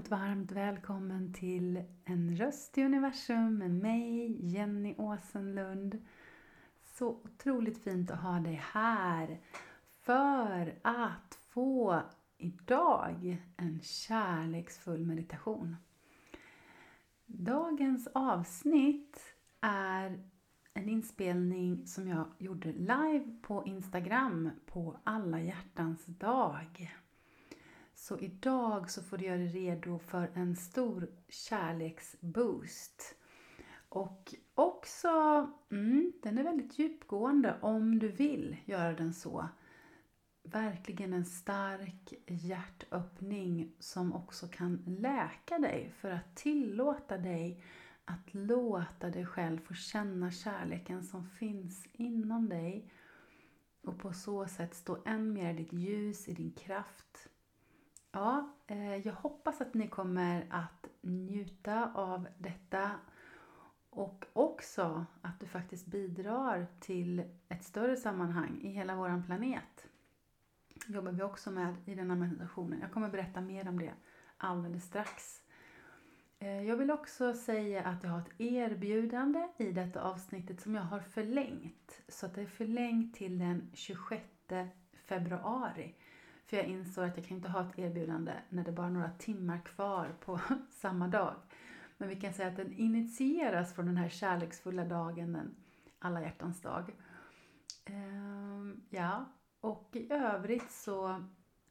varmt, varmt välkommen till En röst i universum med mig, Jenny Åsenlund. Så otroligt fint att ha dig här för att få idag en kärleksfull meditation. Dagens avsnitt är en inspelning som jag gjorde live på Instagram på alla hjärtans dag. Så idag så får du göra dig redo för en stor kärleksboost. Och också, mm, den är väldigt djupgående om du vill göra den så. Verkligen en stark hjärtöppning som också kan läka dig för att tillåta dig att låta dig själv få känna kärleken som finns inom dig och på så sätt stå än mer i ditt ljus, i din kraft Ja, eh, jag hoppas att ni kommer att njuta av detta och också att du faktiskt bidrar till ett större sammanhang i hela vår planet. jobbar vi också med i den här meditationen. Jag kommer berätta mer om det alldeles strax. Eh, jag vill också säga att jag har ett erbjudande i detta avsnittet som jag har förlängt. Så att det är förlängt till den 26 februari. För jag insåg att jag kan inte ha ett erbjudande när det bara är några timmar kvar på samma dag. Men vi kan säga att den initieras från den här kärleksfulla dagen, den alla hjärtans dag. Ehm, ja, och i övrigt så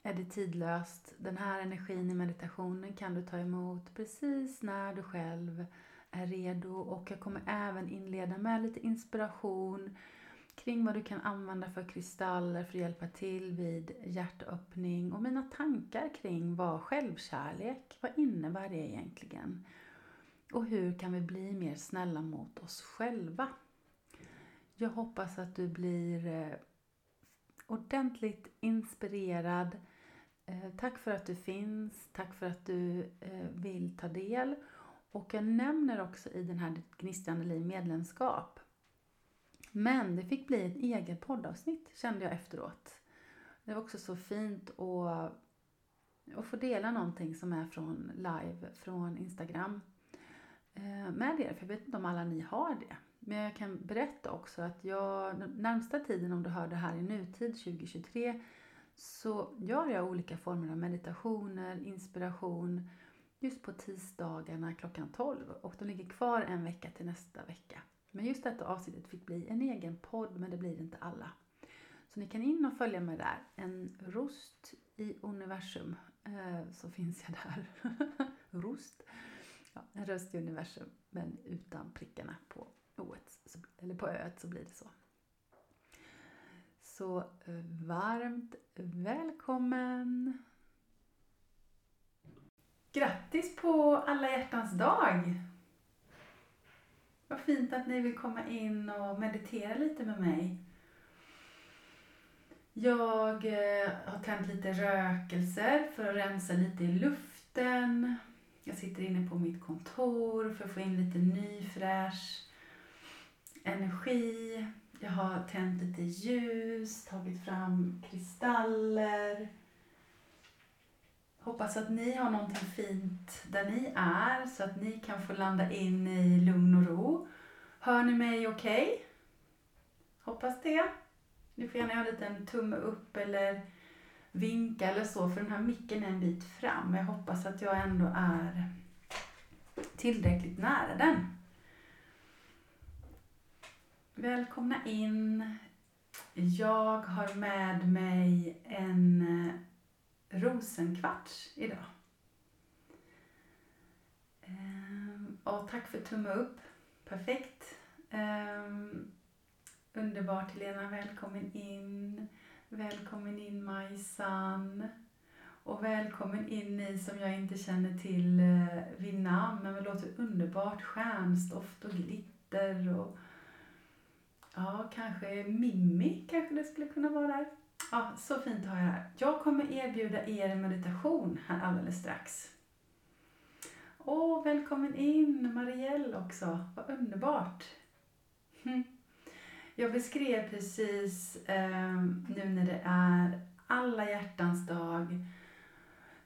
är det tidlöst. Den här energin i meditationen kan du ta emot precis när du själv är redo. Och jag kommer även inleda med lite inspiration kring vad du kan använda för kristaller för att hjälpa till vid hjärtöppning och mina tankar kring vad självkärlek, vad innebär det egentligen? Och hur kan vi bli mer snälla mot oss själva? Jag hoppas att du blir eh, ordentligt inspirerad. Eh, tack för att du finns, tack för att du eh, vill ta del. Och jag nämner också i den här Gnistrande liv medlemskap men det fick bli ett eget poddavsnitt kände jag efteråt. Det var också så fint att, att få dela någonting som är från live från Instagram eh, med er. För jag vet inte om alla ni har det. Men jag kan berätta också att jag närmsta tiden om du hör det här i nutid 2023 så gör jag olika former av meditationer, inspiration just på tisdagarna klockan 12 och de ligger kvar en vecka till nästa vecka. Men just detta avsnittet fick bli en egen podd, men det blir inte alla. Så ni kan in och följa mig där. En rost i universum, eh, så finns jag där. rost. Ja, en röst i universum, men utan prickarna på oet, eller på öet så blir det så. Så eh, varmt välkommen! Grattis på alla hjärtans dag! Vad fint att ni vill komma in och meditera lite med mig. Jag eh, har tänt lite rökelser för att rensa lite i luften. Jag sitter inne på mitt kontor för att få in lite ny fräsch energi. Jag har tänt lite ljus, tagit fram kristaller Hoppas att ni har någonting fint där ni är så att ni kan få landa in i lugn och ro. Hör ni mig okej? Okay? Hoppas det. Ni får gärna göra en liten tumme upp eller vinka eller så för den här micken är en bit fram. Jag hoppas att jag ändå är tillräckligt nära den. Välkomna in. Jag har med mig en eh, rosenkvarts idag. Ehm, och tack för tumme upp. Perfekt. Ehm, underbart Helena, välkommen in. Välkommen in Majsan. Och välkommen in ni som jag inte känner till eh, vid namn, men det låter underbart. Stjärnstoft och glitter och ja, kanske Mimmi kanske det skulle kunna vara där. Ja, så fint att ha er här. Jag kommer erbjuda er en meditation här alldeles strax. Åh, välkommen in Marielle också. Vad underbart. Hm. Jag beskrev precis eh, nu när det är alla hjärtans dag.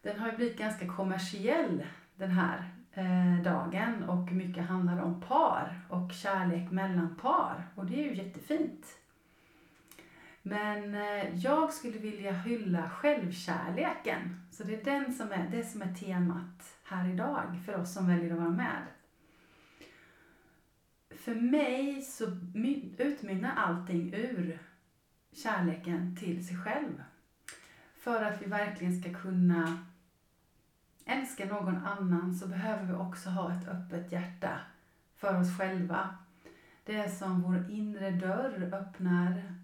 Den har ju blivit ganska kommersiell den här eh, dagen och mycket handlar om par och kärlek mellan par och det är ju jättefint. Men eh, jag skulle vilja hylla självkärleken. Så det är den som är, det som är temat här idag för oss som väljer att vara med. För mig så utmynnar allting ur kärleken till sig själv. För att vi verkligen ska kunna älska någon annan så behöver vi också ha ett öppet hjärta för oss själva. Det är som vår inre dörr öppnar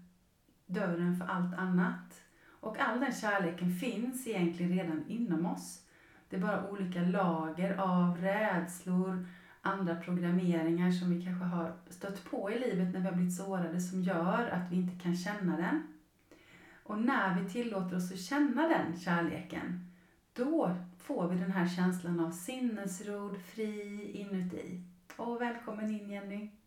dörren för allt annat. Och all den kärleken finns egentligen redan inom oss. Det är bara olika lager av rädslor, andra programmeringar som vi kanske har stött på i livet när vi har blivit sårade som gör att vi inte kan känna den. Och när vi tillåter oss att känna den kärleken, då får vi den här känslan av sinnesrod, fri inuti. Och välkommen in Jenny!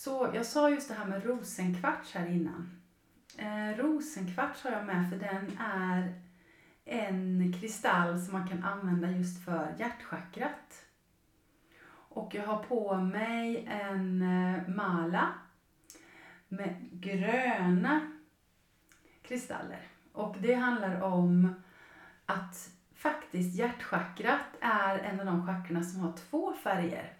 Så jag sa just det här med rosenkvarts här innan. Eh, rosenkvarts har jag med för den är en kristall som man kan använda just för hjärtchakrat. Och jag har på mig en eh, mala med gröna kristaller. Och det handlar om att faktiskt hjärtchakrat är en av de chakrarna som har två färger.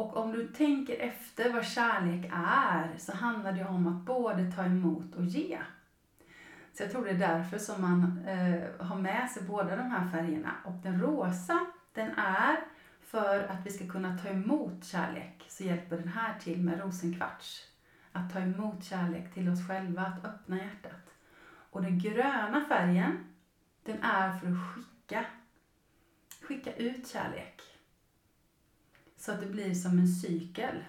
Och om du tänker efter vad kärlek är så handlar det om att både ta emot och ge. Så jag tror det är därför som man eh, har med sig båda de här färgerna. Och den rosa, den är för att vi ska kunna ta emot kärlek så hjälper den här till med rosenkvarts. Att ta emot kärlek till oss själva, att öppna hjärtat. Och den gröna färgen, den är för att skicka. Skicka ut kärlek. Så att det blir som en cykel.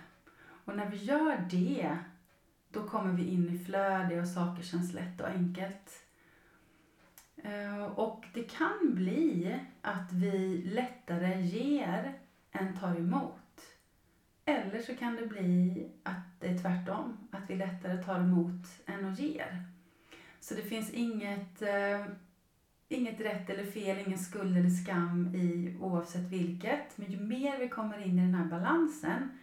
Och när vi gör det, då kommer vi in i flöde och saker känns lätt och enkelt. Eh, och det kan bli att vi lättare ger än tar emot. Eller så kan det bli att det är tvärtom, att vi lättare tar emot än och ger. Så det finns inget, eh, inget rätt eller fel, ingen skuld eller skam i oavsett vilket. Men ju mer vi kommer in i den här balansen,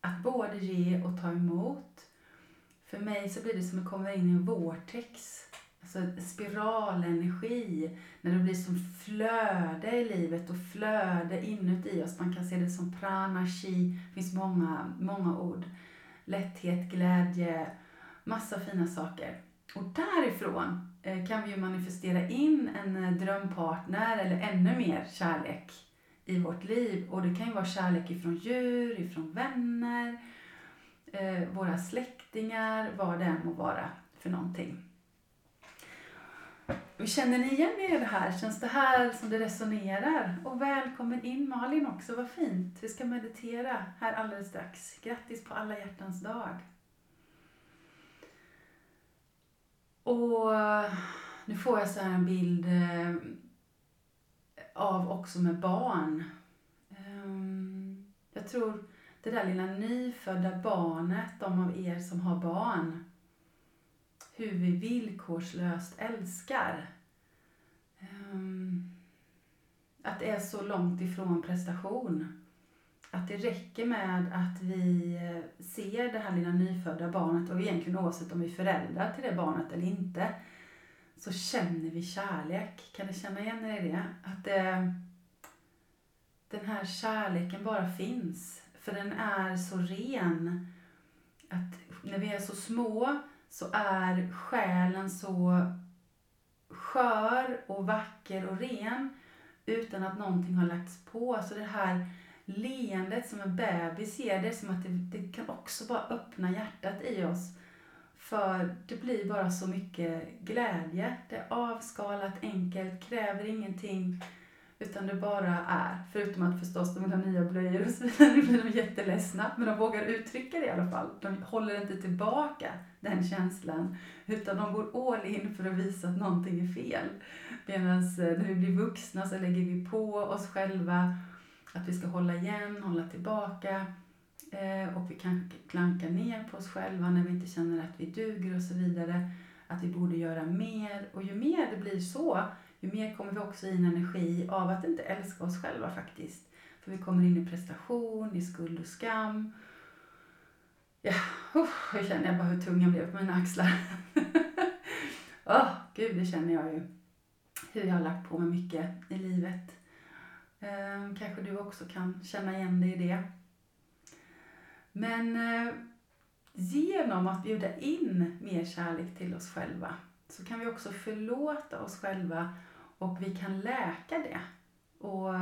att både ge och ta emot. För mig så blir det som att komma in i en vortex Alltså spiralenergi, när det blir som flöde i livet och flöde inuti oss. Man kan se det som prana, chi, det finns många, många ord. Lätthet, glädje, massa fina saker. Och därifrån Eh, kan vi ju manifestera in en eh, drömpartner eller ännu mer kärlek i vårt liv. Och det kan ju vara kärlek ifrån djur, ifrån vänner, eh, våra släktingar, vad det än må vara för någonting. Känner ni igen er i det här? Känns det här som det resonerar? Och välkommen in Malin också, vad fint. Vi ska meditera här alldeles strax. Grattis på alla hjärtans dag. Och eh, nu får jag så här en bild eh, av också med barn. Ehm, jag tror det där lilla nyfödda barnet, de av er som har barn, hur vi villkorslöst älskar. Ehm, att det är så långt ifrån prestation. Att det räcker med att vi eh, ser det här lilla nyfödda barnet och egentligen oavsett om vi är föräldrar till det barnet eller inte så känner vi kärlek. Kan ni känna igen er i det? Att det, den här kärleken bara finns. För den är så ren. Att när vi är så små så är själen så skör och vacker och ren utan att någonting har lagts på. Så det här leendet som en bebis ger, det är som att det, det kan också bara öppna hjärtat i oss. För det blir bara så mycket glädje. Det är avskalat, enkelt, kräver ingenting utan det bara är. Förutom att förstås de vill ha nya blöjor och så vidare. Nu blir de jätteledsna. Men de vågar uttrycka det i alla fall. De håller inte tillbaka den känslan. Utan de går all in för att visa att någonting är fel. Medan eh, när vi blir vuxna så lägger vi på oss själva att vi ska hålla igen, hålla tillbaka. Eh, och vi kan klanka ner på oss själva när vi inte känner att vi duger och så vidare. att vi borde göra mer. Och ju mer det blir så, ju mer kommer vi också in energi av att inte älska oss själva faktiskt. För vi kommer in i prestation, i skuld och skam. Ja, uh, jag känner jag bara hur tungan blev på mina axlar. Åh, oh, gud, det känner jag ju. Hur jag har lagt på mig mycket i livet. Eh, kanske du också kan känna igen dig i det. Men eh, genom att bjuda in mer kärlek till oss själva så kan vi också förlåta oss själva och vi kan läka det och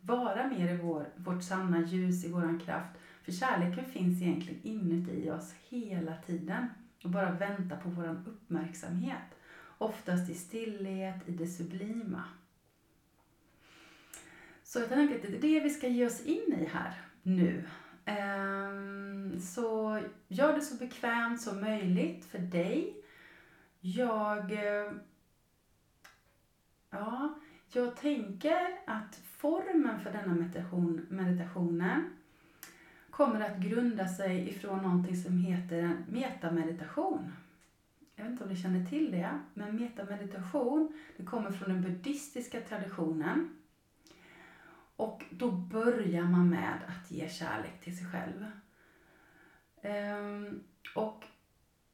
vara mer i vår, vårt sanna ljus, i våran kraft. För kärleken finns egentligen inuti oss hela tiden och bara väntar på våran uppmärksamhet. Oftast i stillhet, i det sublima. Så jag tänker att det är det vi ska ge oss in i här nu. Ehm, så gör det så bekvämt som möjligt för dig. Jag, eh, ja, jag tänker att formen för denna meditation, meditationen kommer att grunda sig ifrån någonting som heter en metameditation. Jag vet inte om ni känner till det, men metameditation det kommer från den buddhistiska traditionen. Och då börjar man med att ge kärlek till sig själv. Ehm, och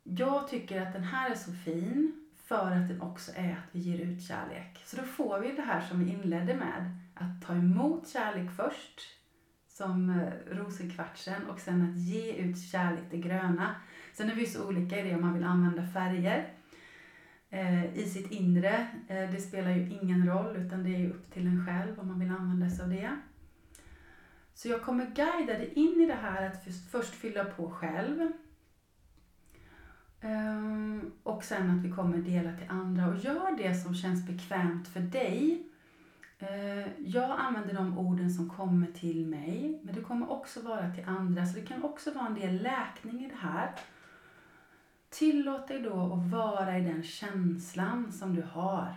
jag tycker att den här är så fin för att den också är att vi ger ut kärlek. Så då får vi det här som vi inledde med, att ta emot kärlek först, som eh, rosenkvartsen, och sen att ge ut kärlek, det gröna. Sen är vi så olika i det om man vill använda färger Eh, i sitt inre. Eh, det spelar ju ingen roll utan det är upp till en själv om man vill använda sig av det. Så jag kommer guida dig in i det här att först fylla på själv. Ehm, och sen att vi kommer dela till andra. Och gör det som känns bekvämt för dig. Eh, jag använder de orden som kommer till mig. Men det kommer också vara till andra. Så det kan också vara en del läkning i det här. Tillåt dig då att vara i den känslan som du har.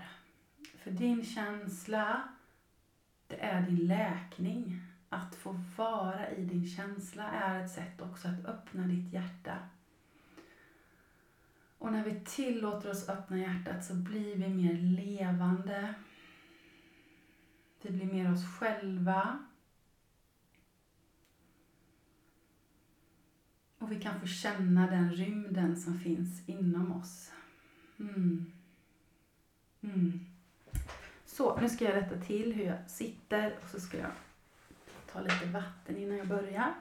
För din känsla, det är din läkning. Att få vara i din känsla är ett sätt också att öppna ditt hjärta. Och när vi tillåter oss öppna hjärtat så blir vi mer levande. Vi blir mer oss själva. Och vi kan få känna den rymden som finns inom oss. Mm. Mm. Så, nu ska jag rätta till hur jag sitter och så ska jag ta lite vatten innan jag börjar.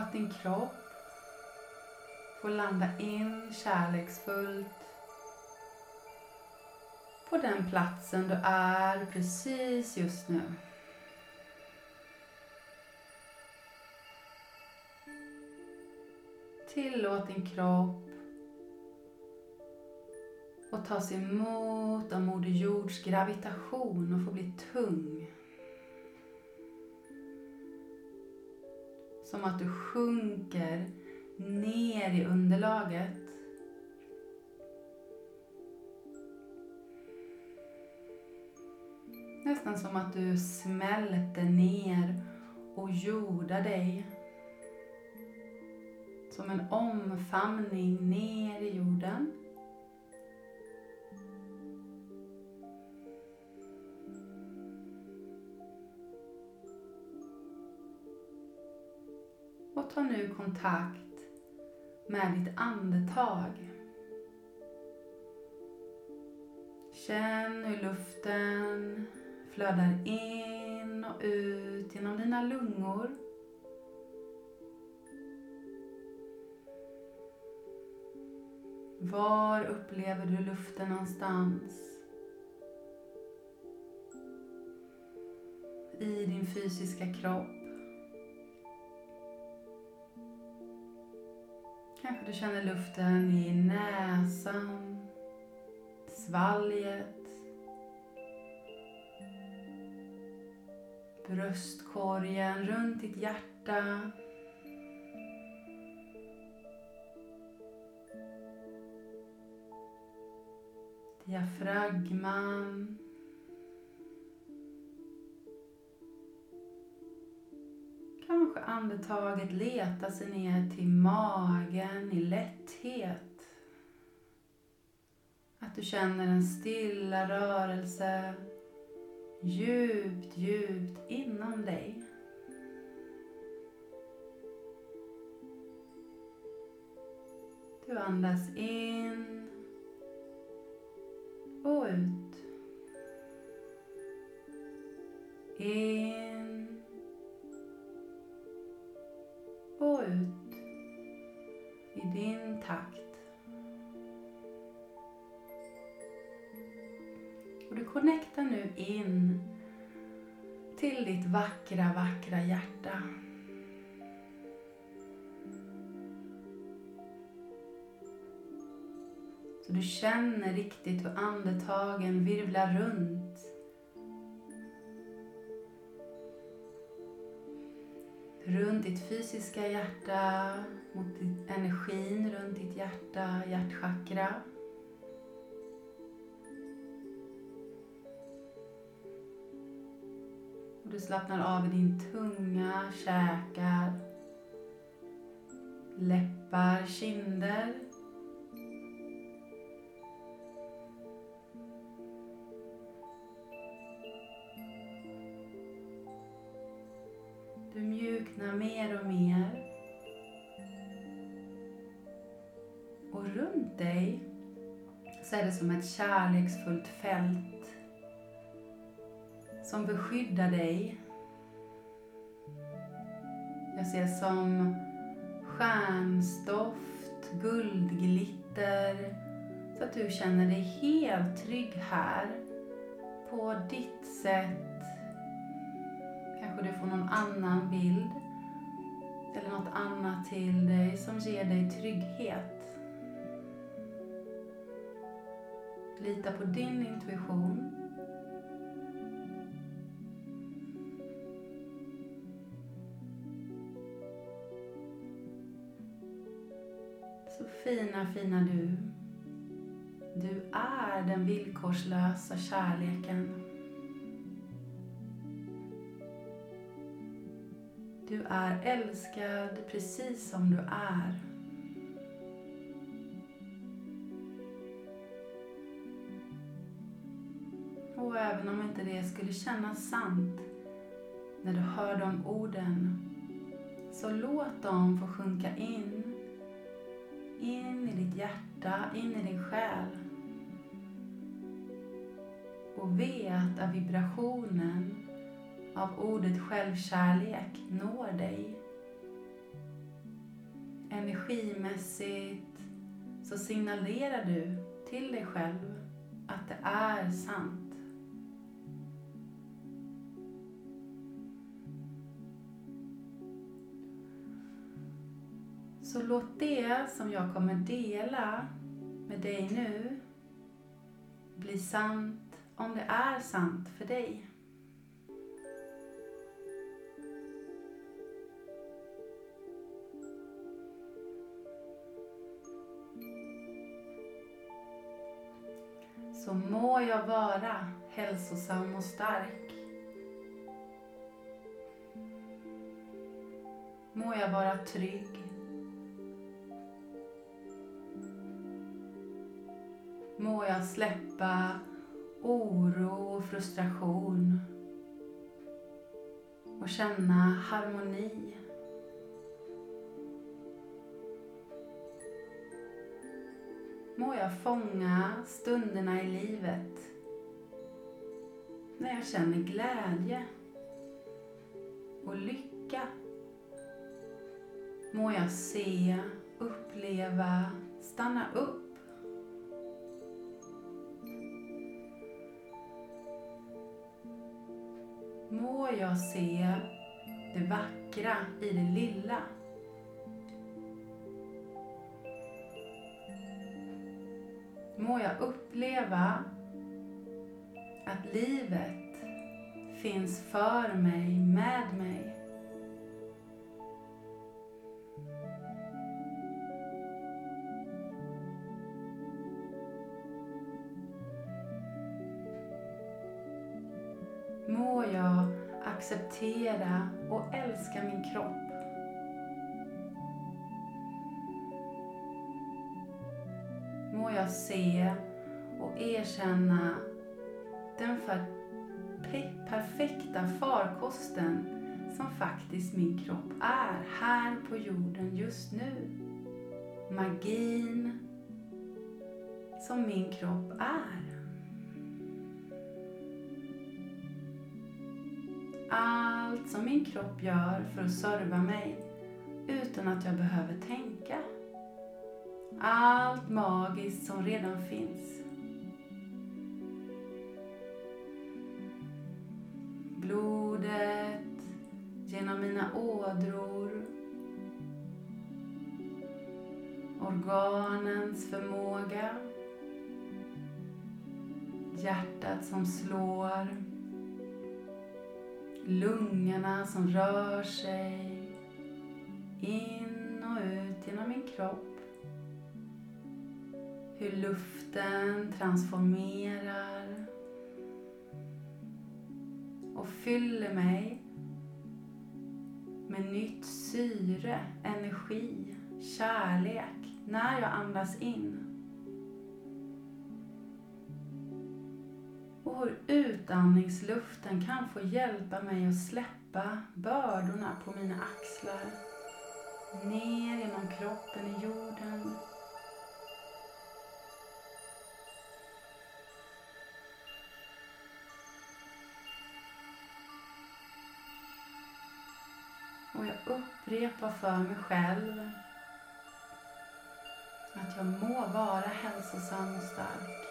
Låt din kropp få landa in kärleksfullt på den platsen du är precis just nu. Tillåt din kropp att tas emot av Moder Jords gravitation och få bli tung. Som att du sjunker ner i underlaget. Nästan som att du smälter ner och jordar dig. Som en omfamning ner i jorden. Och ta nu kontakt med ditt andetag. Känn hur luften flödar in och ut genom dina lungor. Var upplever du luften någonstans? I din fysiska kropp. Kanske du känner luften i näsan, svalget, bröstkorgen, runt ditt hjärta. Diafragman. Kanske andetaget letar sig ner till magen i lätthet. Att du känner en stilla rörelse djupt, djupt inom dig. Du andas in och ut. In ut i din takt. Och du connectar nu in till ditt vackra, vackra hjärta. Så du känner riktigt hur andetagen virvlar runt. Runt ditt fysiska hjärta, mot energin runt ditt hjärta, hjärtchakra. Och du slappnar av i din tunga, käkar, läppar, kinder. Mjukna mer och mer. Och runt dig så är det som ett kärleksfullt fält som beskyddar dig. Jag ser som stjärnstoft, guldglitter så att du känner dig helt trygg här på ditt sätt. Kanske du får någon annan bild eller något annat till dig som ger dig trygghet. Lita på din intuition. Så fina, fina du. Du är den villkorslösa kärleken. Du är älskad precis som du är. Och även om inte det skulle kännas sant när du hör de orden, så låt dem få sjunka in in i ditt hjärta, in i din själ. Och vet att vibrationen av ordet självkärlek når dig. Energimässigt så signalerar du till dig själv att det är sant. Så låt det som jag kommer dela med dig nu bli sant om det är sant för dig. Så må jag vara hälsosam och stark. Må jag vara trygg må jag släppa oro och frustration och känna harmoni. Må jag fånga stunderna i livet när jag känner glädje och lycka. Må jag se, uppleva, stanna upp må jag se det vackra i det lilla. Må jag uppleva att livet finns för mig, med mig. Må jag acceptera och älska min kropp. Se och erkänna den perfekta farkosten som faktiskt min kropp är här på jorden just nu. Magin som min kropp är. Allt som min kropp gör för att serva mig utan att jag behöver tänka. Allt magiskt som redan finns. Blodet genom mina ådror. Organens förmåga. Hjärtat som slår. Lungorna som rör sig in och ut genom min kropp. Hur luften transformerar och fyller mig med nytt syre, energi, kärlek när jag andas in. Och hur utandningsluften kan få hjälpa mig att släppa bördorna på mina axlar ner genom kroppen i jorden Och jag upprepar för mig själv att jag må vara hälsosam och stark.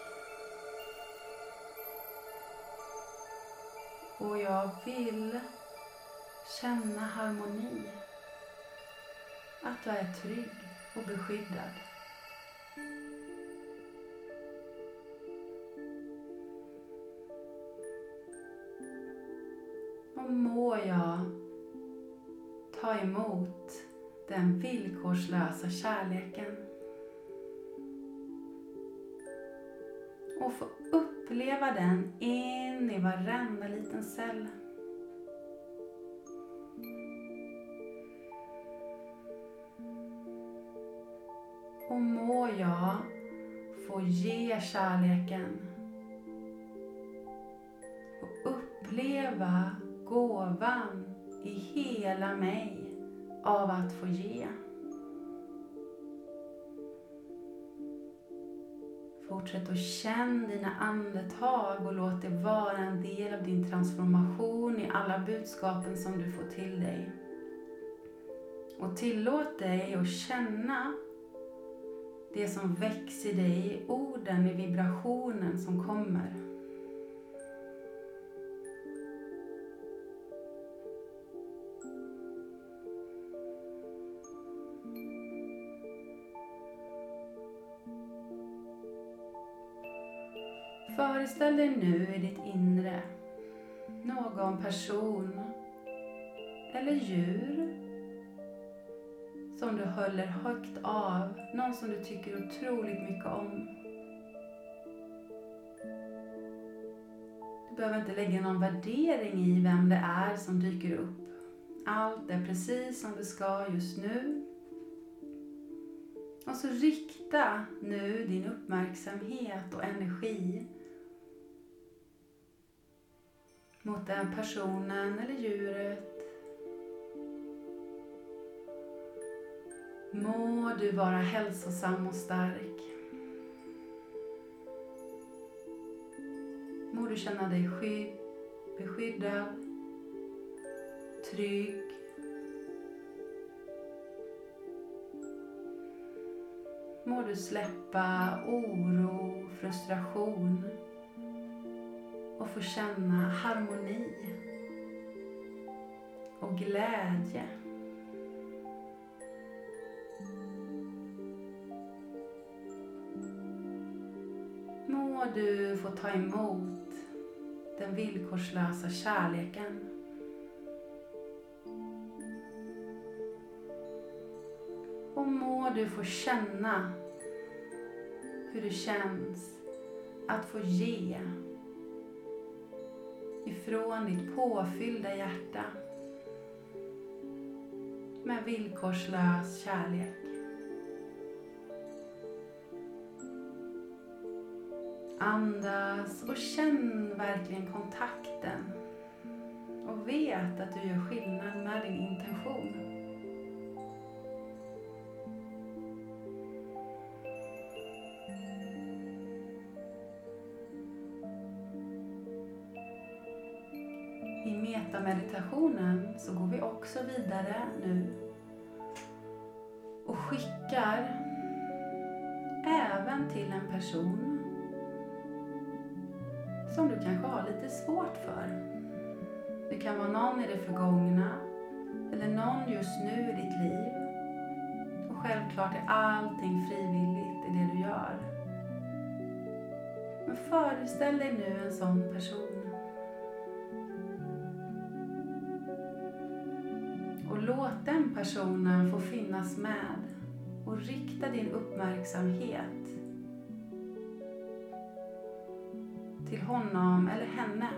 Och jag vill känna harmoni. Att jag är trygg och beskyddad. Och må jag ta emot den villkorslösa kärleken. Och få uppleva den in i varenda liten cell. Och må jag få ge kärleken och uppleva gåvan i hela mig av att få ge. Fortsätt att känna dina andetag och låt det vara en del av din transformation i alla budskapen som du får till dig. Och tillåt dig att känna det som väcks i dig, i orden, i vibrationen som kommer. Föreställ dig nu i ditt inre någon person eller djur som du håller högt av, någon som du tycker otroligt mycket om. Du behöver inte lägga någon värdering i vem det är som dyker upp. Allt är precis som det ska just nu. Och så rikta nu din uppmärksamhet och energi mot den personen eller djuret. Må du vara hälsosam och stark. Må du känna dig skydd, beskyddad, trygg. Må du släppa oro, frustration och få känna harmoni och glädje. Må du få ta emot den villkorslösa kärleken. Och må du få känna hur det känns att få ge ifrån ditt påfyllda hjärta med villkorslös kärlek. Andas och känn verkligen kontakten och vet att du gör skillnad med din intention. Meditationen så går vi också vidare nu och skickar även till en person som du kanske har lite svårt för. Det kan vara någon i det förgångna eller någon just nu i ditt liv. Och självklart är allting frivilligt i det du gör. Men föreställ dig nu en sån person. Den personen få finnas med och rikta din uppmärksamhet till honom eller henne.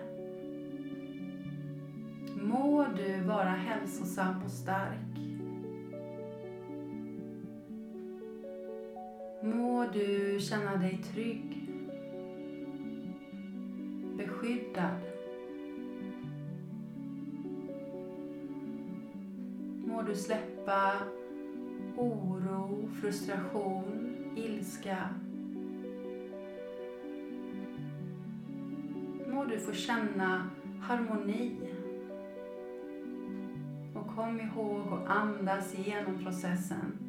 Må du vara hälsosam och stark. Må du känna dig trygg, beskyddad. Må du släppa oro, frustration, ilska. Må du få känna harmoni. Och kom ihåg att andas igenom processen.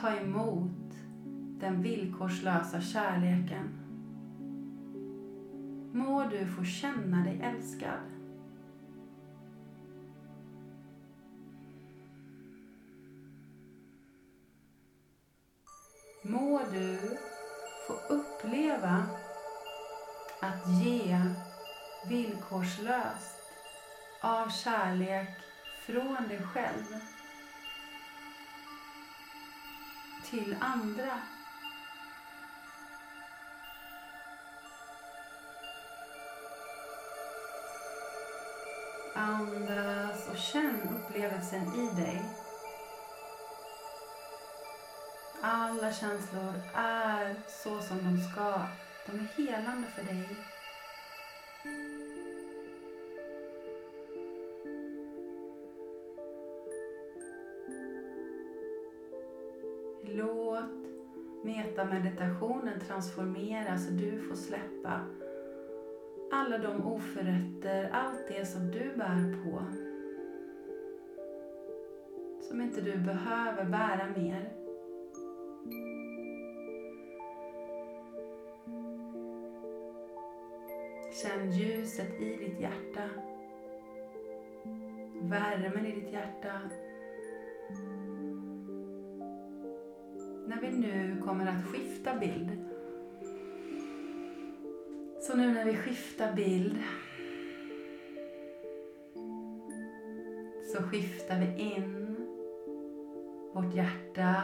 Ta emot den villkorslösa kärleken. Må du få känna dig älskad. Må du få uppleva att ge villkorslöst av kärlek från dig själv till andra. Andas och känn upplevelsen i dig. Alla känslor är så som de ska. De är helande för dig. Metameditationen transformera så du får släppa alla de oförrätter, allt det som du bär på. Som inte du behöver bära mer. Känn ljuset i ditt hjärta. Värmen i ditt hjärta. När vi nu kommer att skifta bild. Så nu när vi skiftar bild så skiftar vi in vårt hjärta,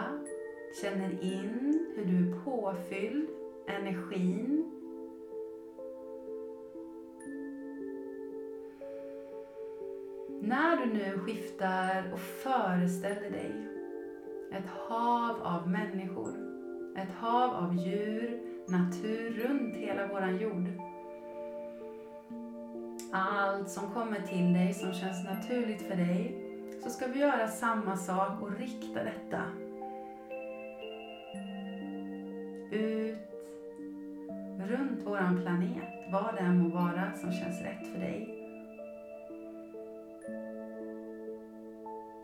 känner in hur du är påfylld, energin. När du nu skiftar och föreställer dig ett hav av människor, ett hav av djur, natur runt hela våran jord. Allt som kommer till dig som känns naturligt för dig så ska vi göra samma sak och rikta detta ut runt våran planet, vad det än må vara som känns rätt för dig.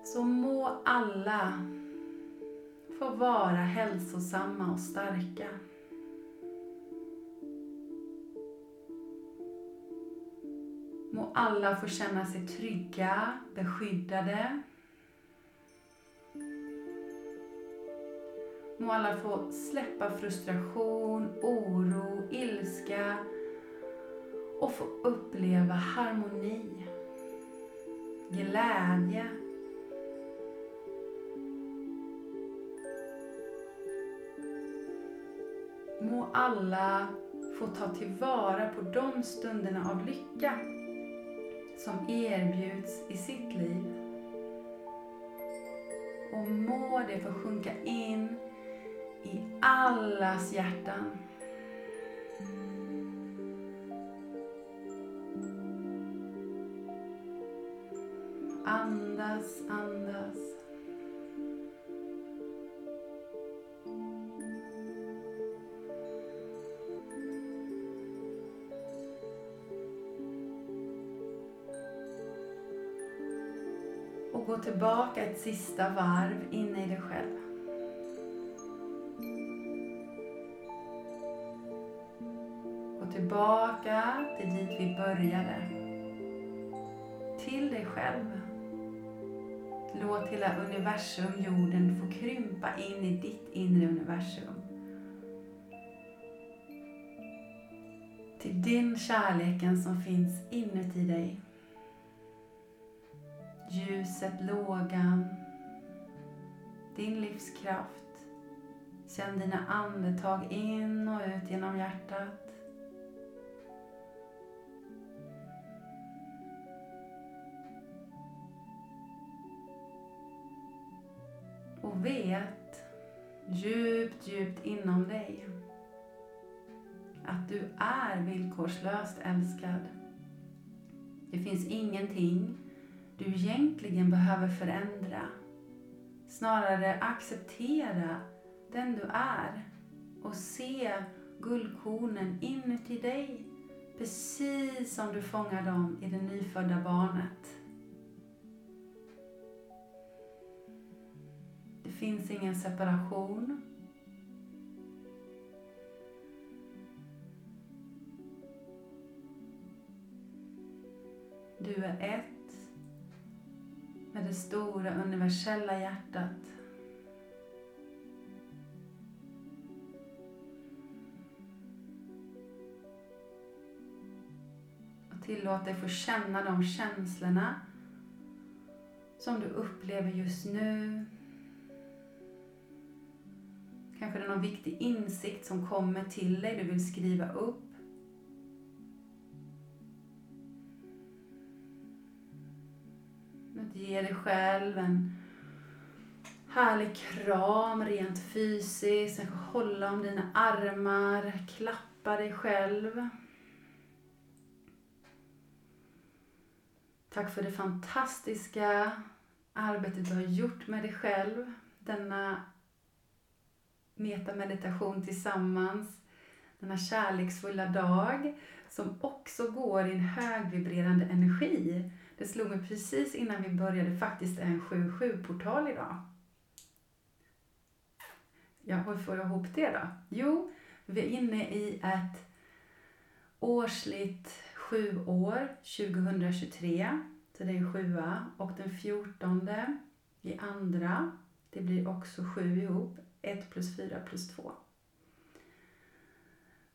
Så må alla få vara hälsosamma och starka. Må Må alla få känna sig trygga, beskyddade. Må alla få släppa frustration, oro, ilska och få uppleva harmoni, glädje. Må alla få ta tillvara på de stunderna av lycka som erbjuds i sitt liv. Och må det få sjunka in i allas hjärtan. Andas, andas. Och gå tillbaka ett sista varv inne i dig själv. Gå tillbaka till dit vi började. Till dig själv. Låt hela universum, jorden, få krympa in i ditt inre universum. Till din kärleken som finns inuti dig. Ljuset, lågan, din livskraft. Känn dina andetag in och ut genom hjärtat. Och vet djupt, djupt inom dig att du är villkorslöst älskad. Det finns ingenting du egentligen behöver förändra. Snarare acceptera den du är och se guldkornen inuti dig precis som du fångar dem i det nyfödda barnet. Det finns ingen separation. Du är ett det stora universella hjärtat. Och tillåt dig få känna de känslorna som du upplever just nu. Kanske det är någon viktig insikt som kommer till dig, du vill skriva upp. Ge dig själv en härlig kram rent fysiskt. Kanske hålla om dina armar, klappa dig själv. Tack för det fantastiska arbetet du har gjort med dig själv. Denna metameditation tillsammans. Denna kärleksfulla dag som också går i en högvibrerande energi. Det slog mig precis innan vi började faktiskt en 7-7-portal idag. Ja, hur får jag ihop det då? Jo, vi är inne i ett årsligt sju år, 2023. Så det är sjua. Och den 14 i andra, det blir också sju ihop. 1 plus 4 plus 2.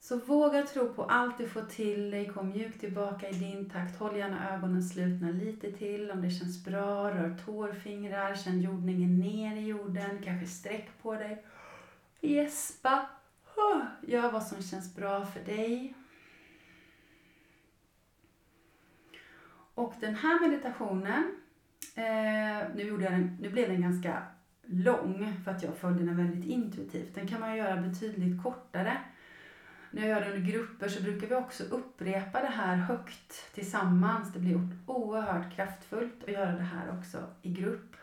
Så våga tro på allt du får till dig. Kom mjukt tillbaka i din takt. Håll gärna ögonen slutna lite till om det känns bra. Rör tårfingrar. Känn jordningen ner i jorden. Kanske sträck på dig. Gäspa. Gör vad som känns bra för dig. Och den här meditationen, eh, nu, gjorde jag den, nu blev den ganska lång för att jag följde den väldigt intuitivt. Den kan man göra betydligt kortare. När jag gör det under grupper så brukar vi också upprepa det här högt tillsammans. Det blir oerhört kraftfullt att göra det här också i grupp.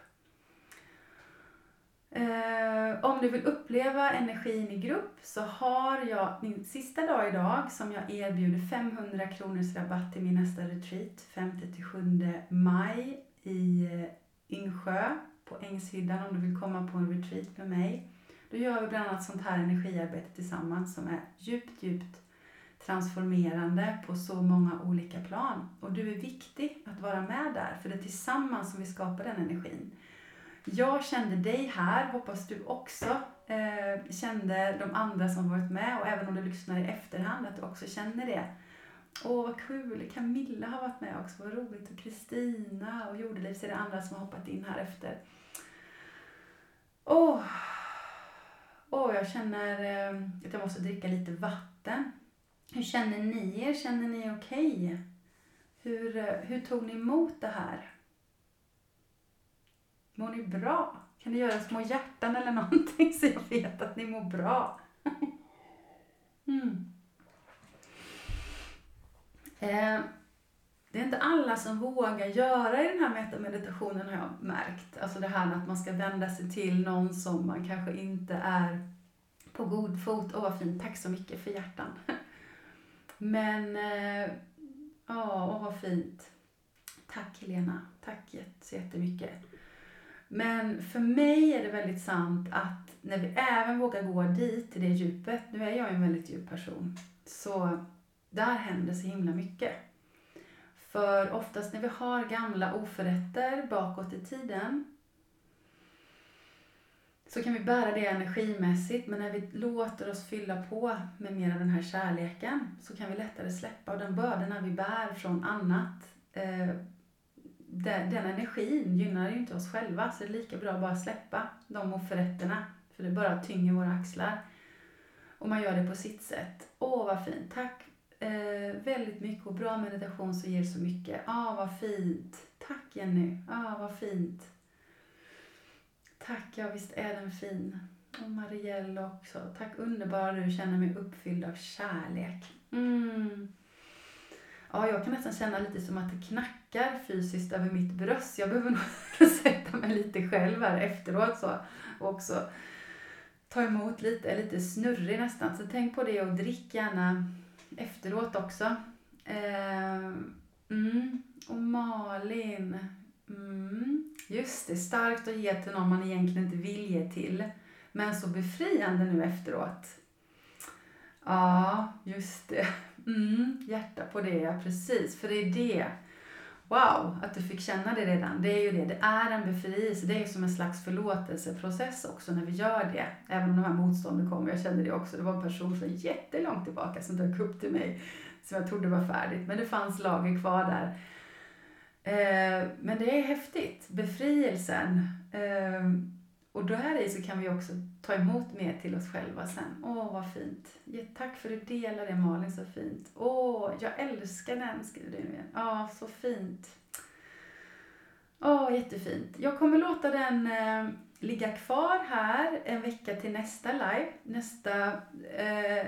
Eh, om du vill uppleva energin i grupp så har jag min sista dag idag som jag erbjuder 500 kronors rabatt till min nästa retreat 5-7 maj i eh, Yngsjö Insjö på Ängshyddan om du vill komma på en retreat med mig. Då gör vi bland annat sånt här energiarbete tillsammans som är djupt, djupt transformerande på så många olika plan. Och du är viktig att vara med där, för det är tillsammans som vi skapar den energin. Jag kände dig här, hoppas du också eh, kände de andra som varit med och även om du lyssnar i efterhand att du också känner det. Åh vad kul, Camilla har varit med också, vad roligt. Och Kristina och Jordeliv så är det andra som har hoppat in här efter. Åh, åh jag känner eh, att jag måste dricka lite vatten. Hur känner ni er? Känner ni okej? Okay? Hur, eh, hur tog ni emot det här? Mår ni bra? Kan ni göra små hjärtan eller någonting så jag vet att ni mår bra? mm. eh, det är inte alla som vågar göra i den här metameditationen har jag märkt. Alltså det här med att man ska vända sig till någon som man kanske inte är på god fot. Åh oh, vad fint, tack så mycket för hjärtan. Men, eh, ja, åh vad fint. Tack Helena, tack så jättemycket. Men för mig är det väldigt sant att när vi även vågar gå dit, till det djupet, nu är jag en väldigt djup person, så där händer så himla mycket. För oftast när vi har gamla oförrätter bakåt i tiden så kan vi bära det energimässigt men när vi låter oss fylla på med mer av den här kärleken så kan vi lättare släppa och den bördorna vi bär från annat eh, den, den energin gynnar ju inte oss själva så det är lika bra att bara släppa de oförrätterna för det bara tynger våra axlar. Och man gör det på sitt sätt. Åh vad fint, tack eh, väldigt mycket och bra meditation som ger så mycket. Ah vad fint. Tack Jenny, ah vad fint. Tack, ja visst är den fin. Och Marielle också. Tack underbara du känner mig uppfylld av kärlek. Mm. Ja, jag kan nästan känna lite som att det knackar fysiskt över mitt bröst. Jag behöver nog sätta mig lite själv här efteråt så. Och också ta emot lite, lite snurrig nästan. Så tänk på det och drick gärna efteråt också. Eh, mm. Och Malin. Mm. Just det, starkt att ge till någon man egentligen inte vill ge till. Men så befriande nu efteråt. Ja, just det. Mm, hjärta på det, ja precis. För det är det. Wow, att du fick känna det redan. Det är ju det. Det är en befrielse. Det är som en slags förlåtelseprocess också när vi gör det. Även om de här motstånden kommer. Jag kände det också. Det var en person från jättelångt tillbaka som dök upp till mig. Som jag trodde var färdigt. Men det fanns lager kvar där. Eh, men det är häftigt. Befrielsen. Eh, och då här i så kan vi också ta emot mer till oss själva sen. Åh, vad fint. Tack för att du delar det Malin, så fint. Åh, jag älskar den, skriver du nu Ja, så fint. Åh, jättefint. Jag kommer låta den eh, ligga kvar här en vecka till nästa live, nästa eh,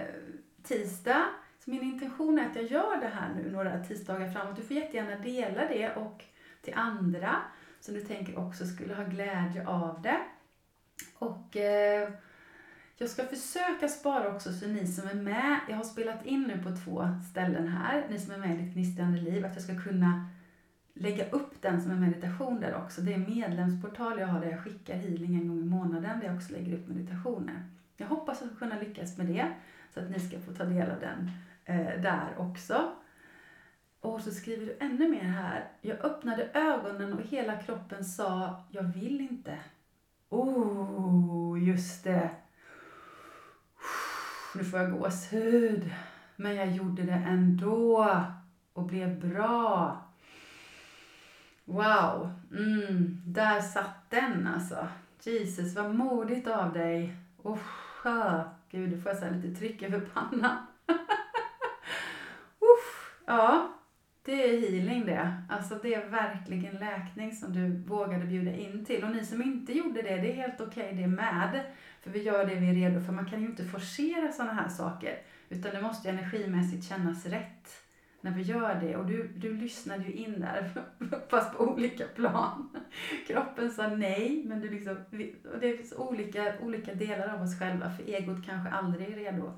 tisdag. Så min intention är att jag gör det här nu några tisdagar framåt. Du får jättegärna dela det och till andra som du tänker också skulle ha glädje av det. Och eh, jag ska försöka spara också så ni som är med, jag har spelat in nu på två ställen här, ni som är med i Ditt gnistrande liv, att jag ska kunna lägga upp den som en meditation där också. Det är en medlemsportal jag har där jag skickar healing en gång i månaden där jag också lägger upp meditationer. Jag hoppas att kunna lyckas med det så att ni ska få ta del av den eh, där också. Och så skriver du ännu mer här. Jag öppnade ögonen och hela kroppen sa, jag vill inte. Oh, just det. Nu får jag gåshud. Men jag gjorde det ändå och blev bra. Wow, mm, där satt den alltså. Jesus, vad modigt av dig. Oh, gud, nu får jag så lite tryck över pannan. Usch, ja, det är healing det. Alltså det är verkligen läkning som du vågade bjuda in till. Och ni som inte gjorde det, det är helt okej okay, det med. För vi gör det vi är redo för. Man kan ju inte forcera sådana här saker. Utan det måste ju energimässigt kännas rätt när vi gör det. Och du, du lyssnade ju in där, fast på olika plan. Kroppen sa nej, men du liksom, det finns olika, olika delar av oss själva. För egot kanske aldrig är redo.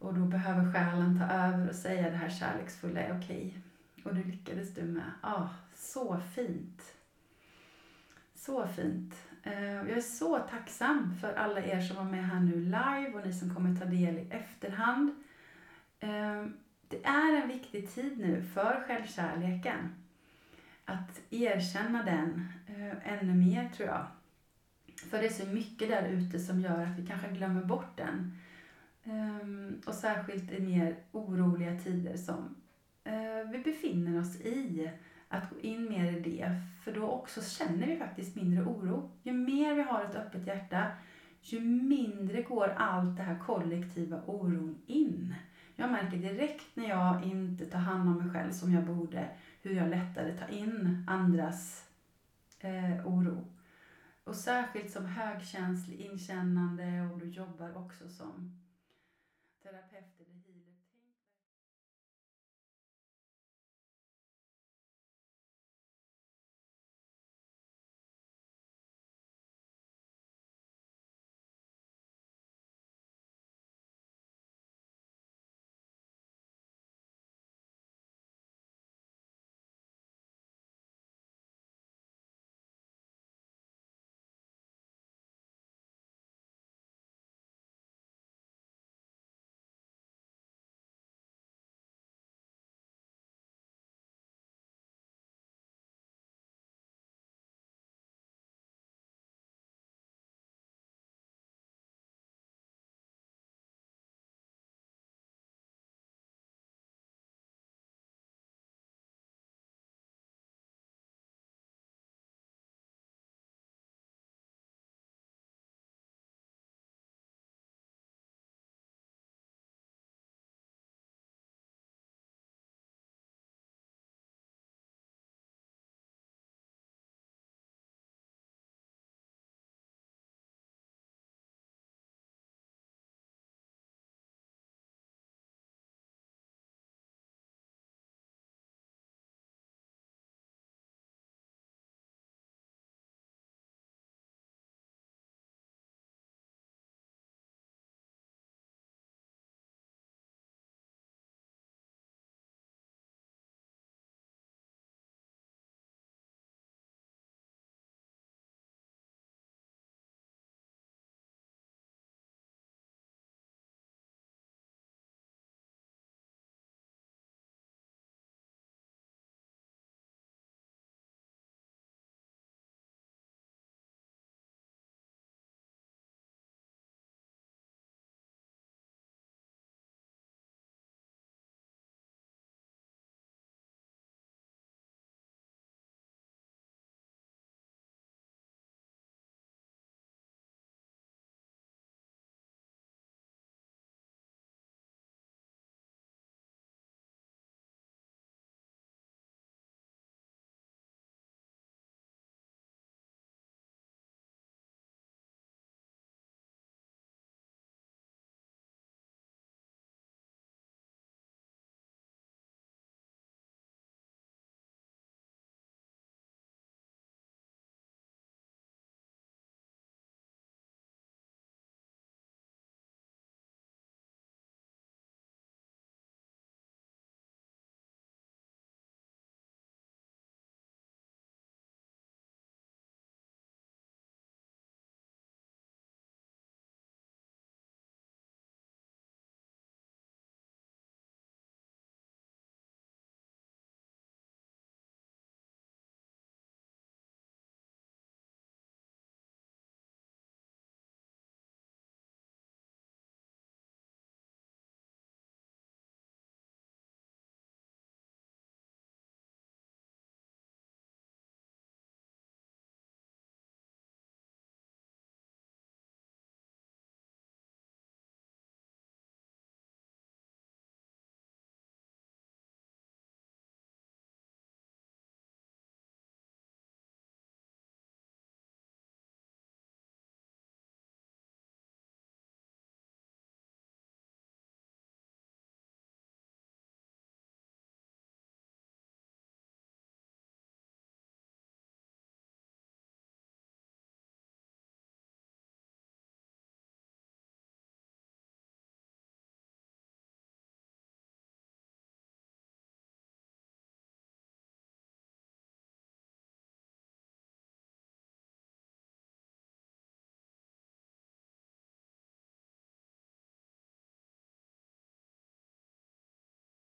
Och då behöver själen ta över och säga det här kärleksfulla är okej. Och det lyckades du med. Ah, så fint. Så fint. Eh, jag är så tacksam för alla er som var med här nu live och ni som kommer ta del i efterhand. Eh, det är en viktig tid nu för självkärleken. Att erkänna den eh, ännu mer tror jag. För det är så mycket där ute som gör att vi kanske glömmer bort den. Um, och särskilt i mer oroliga tider som uh, vi befinner oss i. Att gå in mer i det. För då också känner vi faktiskt mindre oro. Ju mer vi har ett öppet hjärta, ju mindre går allt det här kollektiva oron in. Jag märker direkt när jag inte tar hand om mig själv som jag borde, hur jag lättare tar in andras eh, oro. Och särskilt som högkänslig, inkännande och du jobbar också som terapeut